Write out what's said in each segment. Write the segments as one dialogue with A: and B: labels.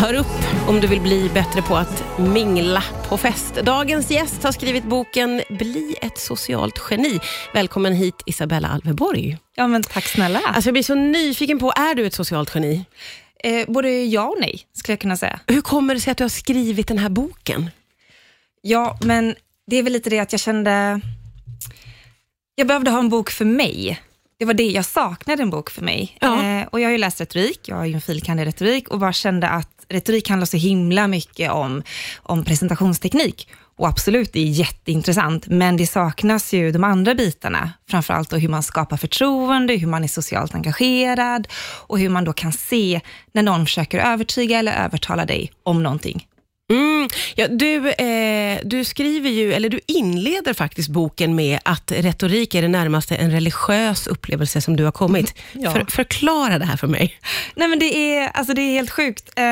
A: Hör upp om du vill bli bättre på att mingla på fest. Dagens gäst har skrivit boken Bli ett socialt geni. Välkommen hit Isabella Alveborg.
B: Ja, men tack snälla.
A: Alltså jag blir så nyfiken på, är du ett socialt geni?
B: Eh, både ja och nej, skulle jag kunna säga.
A: Hur kommer det sig att du har skrivit den här boken?
B: Ja, men det är väl lite det att jag kände... Jag behövde ha en bok för mig. Det var det jag saknade, en bok för mig.
A: Ja.
B: Eh, och jag har ju läst retorik, jag har ju en filkand i retorik och bara kände att retorik handlar så himla mycket om, om presentationsteknik. Och absolut, det är jätteintressant, men det saknas ju de andra bitarna. Framförallt då hur man skapar förtroende, hur man är socialt engagerad och hur man då kan se när någon försöker övertyga eller övertala dig om någonting.
A: Mm, ja, du, eh, du skriver ju, eller du inleder faktiskt boken med att retorik är det närmaste en religiös upplevelse som du har kommit.
B: Ja.
A: För, förklara det här för mig.
B: Nej men det är, alltså det är helt sjukt. Eh,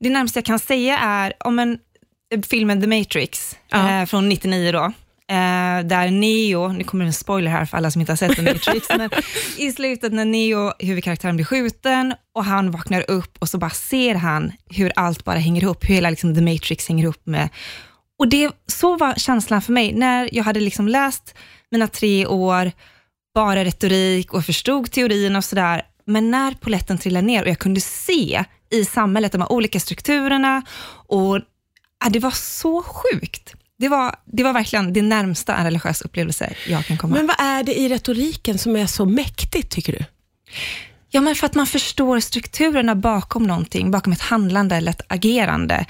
B: det närmaste jag kan säga är om en, filmen The Matrix
A: Ja.
B: eh, från 99 då. Eh, där Neo, nu kommer en spoiler här för alla som inte har sett The Matrix, men i slutet när Neo, huvudkaraktären, blir skjuten och han vaknar upp och så bara ser han hur allt bara hänger ihop, hur hela liksom, The Matrix hänger ihop med... Och det, så var känslan för mig när jag hade liksom läst mina tre år, bara retorik och förstod teorierna och sådär. Men när poletten trillade ner och jag kunde se i samhället de här olika strukturerna och ja, det var så sjukt. Det var, det var verkligen det närmsta en religiös upplevelse jag kan komma.
A: Men vad är det i retoriken som är så mäktigt, tycker du?
B: Ja, men för att man förstår strukturerna bakom någonting, bakom ett handlande eller ett agerande.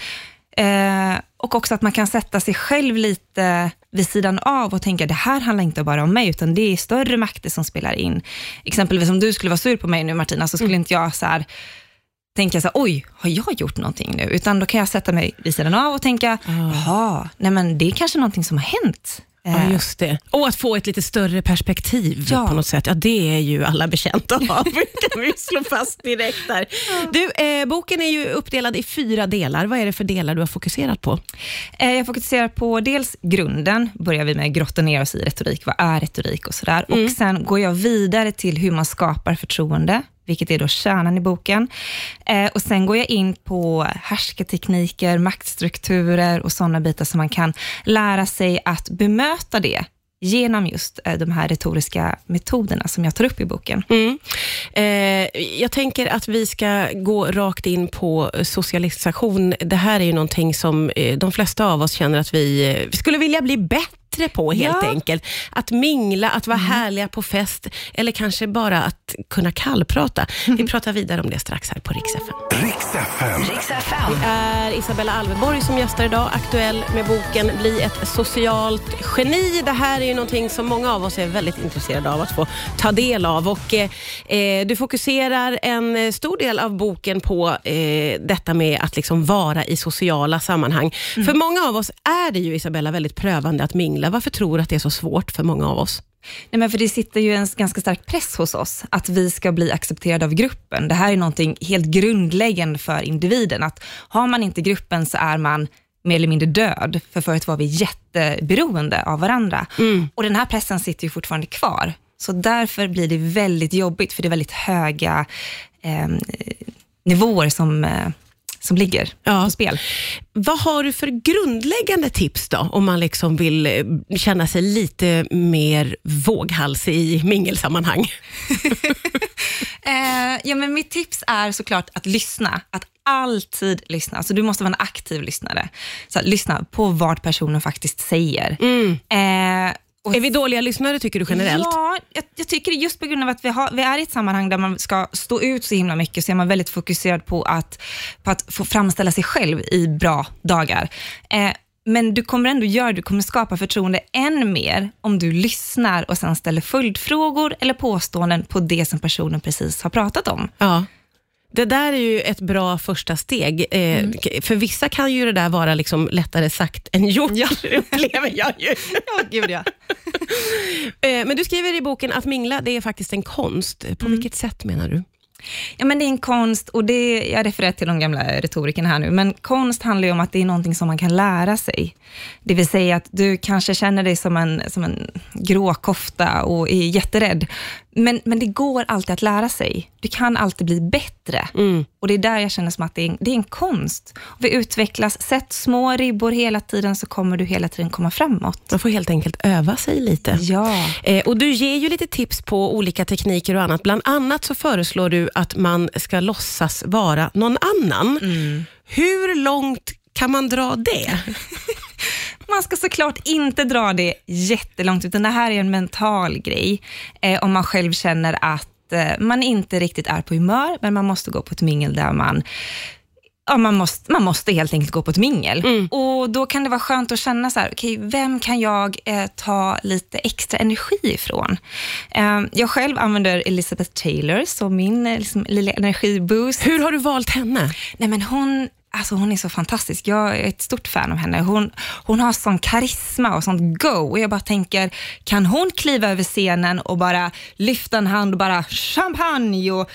B: Eh, och också att man kan sätta sig själv lite vid sidan av och tänka, det här handlar inte bara om mig, utan det är större makter som spelar in. Exempelvis om du skulle vara sur på mig nu Martina, så skulle inte jag så här, tänka så här, oj, har jag gjort någonting nu? Utan då kan jag sätta mig vid sidan av och tänka, jaha, nej men det är kanske någonting som har hänt.
A: Ja,
B: Eh,
A: just det. Och att få ett lite större perspektiv
B: Ja.
A: på något sätt. Ja, det är ju alla betjänta av, kan vi slå fast direkt där. Du, eh, boken är ju uppdelad i fyra delar. Vad är det för delar du har fokuserat på?
B: Eh, Jag fokuserar på dels grunden, börjar vi med grotta ner oss i retorik. Vad är retorik och sådär. Och sen går jag vidare till hur man skapar förtroende, vilket är då kärnan i boken. Eh, och sen går jag in på härskartekniker, maktstrukturer och sådana bitar som man kan lära sig att bemöta det genom just eh, de här retoriska metoderna som jag tar upp i boken.
A: Mm. Eh, jag tänker att vi ska gå rakt in på socialisation. Det här är ju någonting som eh, de flesta av oss känner att vi, vi skulle vilja bli bättre på helt
B: Ja.
A: enkelt. Att mingla, att vara härliga på fest eller kanske bara att kunna kallprata. Vi pratar vidare om det strax här på Rix FM. Det är Isabella Alveborg som gästar idag, aktuell med boken Bli ett socialt geni. Det här är ju någonting som många av oss är väldigt intresserade av att få ta del av. Och, eh, eh, du fokuserar en stor del av boken på eh, detta med att liksom vara i sociala sammanhang. För många av oss är det ju, Isabella, väldigt prövande att mingla. Varför tror du att det är så svårt för många av oss?
B: Nej, men för det sitter ju en ganska stark press hos oss, att vi ska bli accepterade av gruppen. Det här är någonting helt grundläggande för individen, att har man inte gruppen så är man mer eller mindre död, för förut var vi jätteberoende av varandra. Och den här pressen sitter ju fortfarande kvar. Så därför blir det väldigt jobbigt, för det är väldigt höga eh, nivåer som, eh, som ligger
A: Ja.
B: på spel.
A: Vad har du för grundläggande tips då, om man liksom vill eh, känna sig lite mer våghalsig i mingelsammanhang?
B: Eh, ja, men mitt tips är såklart att lyssna. Att alltid lyssna. Alltså, du måste vara en aktiv lyssnare. Så att, lyssna på vad personen faktiskt säger. Eh, och
A: Är vi dåliga lyssnare tycker du generellt?
B: Ja, jag, jag tycker det just på grund av att vi, har, vi är i ett sammanhang där man ska stå ut så himla mycket, så är man väldigt fokuserad på att, på att få framställa sig själv i bra dagar. Eh, men du kommer ändå göra, du kommer skapa förtroende än mer om du lyssnar och sen ställer följdfrågor eller påståenden på det som personen precis har pratat om.
A: Ja. Det där är ju ett bra första steg. Eh, k- För vissa kan ju det där vara liksom lättare sagt än gjort, upplever jag ju.
B: Ja, gud ja.
A: Eh, Men du skriver i boken att mingla, det är faktiskt en konst. På vilket sätt menar du?
B: Ja, men det är en konst, och det, jag refererar till de gamla retorikerna här nu, men konst handlar ju om att det är någonting som man kan lära sig. Det vill säga att du kanske känner dig som en, som en grå kofta och är jätterädd, Men, men det går alltid att lära sig. Du kan alltid bli bättre.
A: Mm.
B: Och Det är där jag känner som att det är en, det är en konst. Vi utvecklas. Sätt små ribbor hela tiden, så kommer du hela tiden komma framåt.
A: Man får helt enkelt öva sig lite.
B: Ja.
A: Eh, och Du ger ju lite tips på olika tekniker och annat. Bland annat så föreslår du att man ska låtsas vara någon annan. Hur långt kan man dra det?
B: Man ska såklart inte dra det jättelångt, utan det här är en mental grej. Eh, om man själv känner att eh, man inte riktigt är på humör, men man måste gå på ett mingel där man Ja, man, måste, man måste helt enkelt gå på ett mingel. Och Då kan det vara skönt att känna så här, okay, vem kan jag eh, ta lite extra energi ifrån? Eh, jag själv använder Elizabeth Taylor som min eh, liksom, lilla energiboost.
A: Hur har du valt henne?
B: Nej, men hon, alltså hon är så fantastisk. Jag är ett stort fan av henne. Hon, hon har sån karisma och sånt go. Och jag bara tänker, kan hon kliva över scenen och bara lyfta en hand och bara champagne? Och,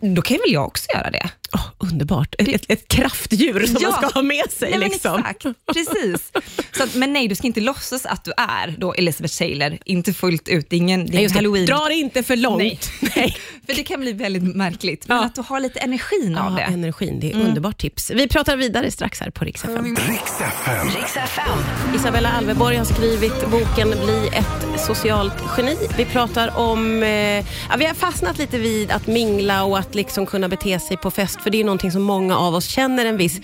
B: då kan väl jag också göra det?
A: Åh, underbart. Ett, ett, ett kraftdjur som
B: Ja.
A: man ska ha med sig.
B: Nej, men
A: liksom.
B: exakt, precis. Så att, men nej, du ska inte låtsas att du är då Elizabeth Taylor. Inte fullt ut. Ingen, det är halloween.
A: Dra det inte för långt.
B: Nej.
A: Nej.
B: För det kan bli väldigt märkligt. Men
A: Ja.
B: att du har lite energin av
A: Ja,
B: det.
A: energin. Det är underbart tips. Vi pratar vidare strax här på Rix FM. Isabella Alveborg har skrivit boken Bli ett socialt geni. Vi pratar om, eh, ja, vi har fastnat lite vid att mingla och att liksom kunna bete sig på fest, för det är någonting som många av oss känner en viss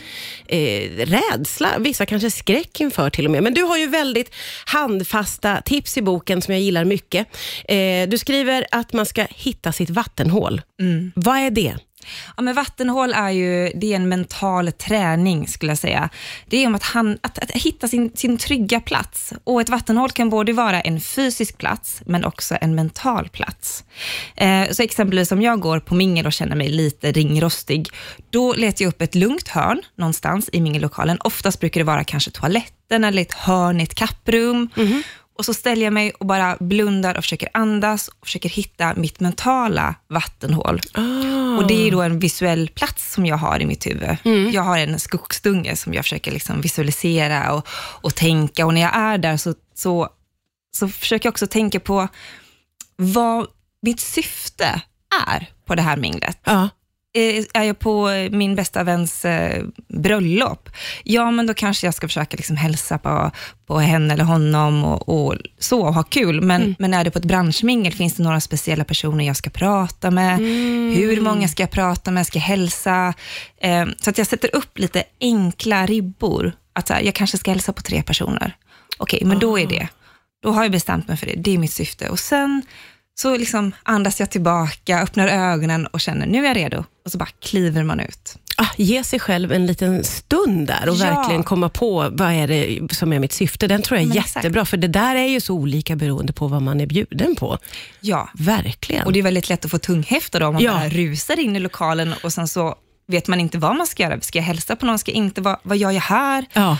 A: eh, rädsla, vissa kanske skräck inför till och med. Men du har ju väldigt handfasta tips i boken som jag gillar mycket. Eh, du skriver att man ska hitta sitt vattenhål. Vad är det?
B: Ja, men vattenhål är ju det är en mental träning, skulle jag säga. Det är om att, han, att, att hitta sin, sin trygga plats. Och Ett vattenhål kan både vara en fysisk plats, men också en mental plats. Eh, så exempelvis om jag går på mingel och känner mig lite ringrostig, då letar jag upp ett lugnt hörn någonstans i mingellokalen. Oftast brukar det vara kanske toaletten eller ett hörn i ett kapprum. Mhm. Och så ställer jag mig och bara blundar och försöker andas och försöker hitta mitt mentala vattenhål. Och Det är då en visuell plats som jag har i mitt huvud. Jag har en skogsdunge som jag försöker liksom visualisera och, och tänka. Och när jag är där så, så, så försöker jag också tänka på vad mitt syfte är på det här minglet.
A: Ja.
B: Eh, Är jag på min bästa väns eh, bröllop, ja men då kanske jag ska försöka liksom hälsa på, på henne eller honom och, och så, och ha kul. Men, men är det på ett branschmingel, finns det några speciella personer jag ska prata med? Hur många ska jag prata med? Ska jag hälsa? Eh, så att jag sätter upp lite enkla ribbor. Att så här, jag kanske ska hälsa på tre personer. Okej, men då är det. Då har jag bestämt mig för det. Det är mitt syfte. Och sen så liksom andas jag tillbaka, öppnar ögonen och känner nu är jag redo. Och så bara kliver man ut.
A: Ah, ge sig själv en liten stund där och
B: Ja.
A: verkligen komma på vad är det som är mitt syfte. Den tror jag är
B: Men exakt.
A: jättebra, för det där är ju så olika beroende på vad man är bjuden på.
B: Ja,
A: Verkligen.
B: och det är väldigt lätt att få tunghäfta då om man
A: Ja.
B: bara rusar in i lokalen och sen så vet man inte vad man ska göra. Ska jag hälsa på någon? Ska jag inte? Vad, vad gör jag här?
A: ja.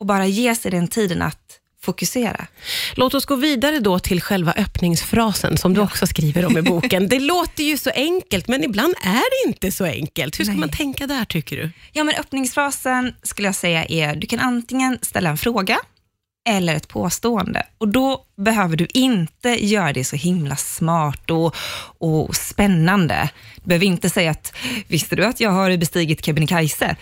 B: Och bara ge sig den tiden att fokusera.
A: Låt oss gå vidare då till själva öppningsfrasen som du också skriver om i boken. Det låter ju så enkelt, men ibland är det inte så enkelt. Hur ska
B: Nej.
A: man tänka där tycker du?
B: Ja, men öppningsfrasen skulle jag säga är, du kan antingen ställa en fråga eller ett påstående. Och Då behöver du inte göra det så himla smart och, och spännande. Du behöver inte säga att, visste du att jag har bestigit Kebnekaise?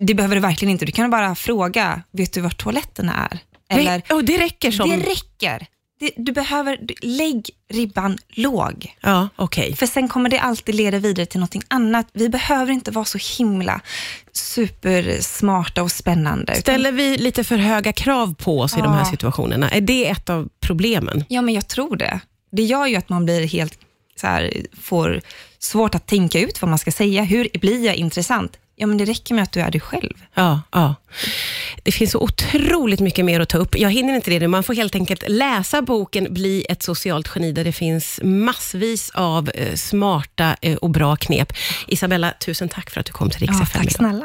B: Det behöver du verkligen inte. Du kan bara fråga, vet du var toaletterna är? Eller,
A: det, oh, det räcker som...
B: det räcker. Det, du behöver, lägg ribban låg.
A: Ja, okej.
B: För sen kommer det alltid leda vidare till någonting annat. Vi behöver inte vara så himla supersmarta och spännande. utan-
A: Ställer vi lite för höga krav på oss i de här
B: Ja.
A: situationerna? Är det ett av problemen?
B: Ja, men jag tror det. Det gör ju att man blir helt så här, får svårt att tänka ut vad man ska säga. Hur blir jag intressant? Ja, men det räcker med att du är dig själv.
A: Ja, ja. Det finns så otroligt mycket mer att ta upp. Jag hinner inte det nu. Man får helt enkelt läsa boken Bli ett socialt geni, där det finns massvis av eh, smarta eh, och bra knep. Isabella, tusen tack för att du kom till Rix
B: Ja, tack
A: idag.
B: snälla.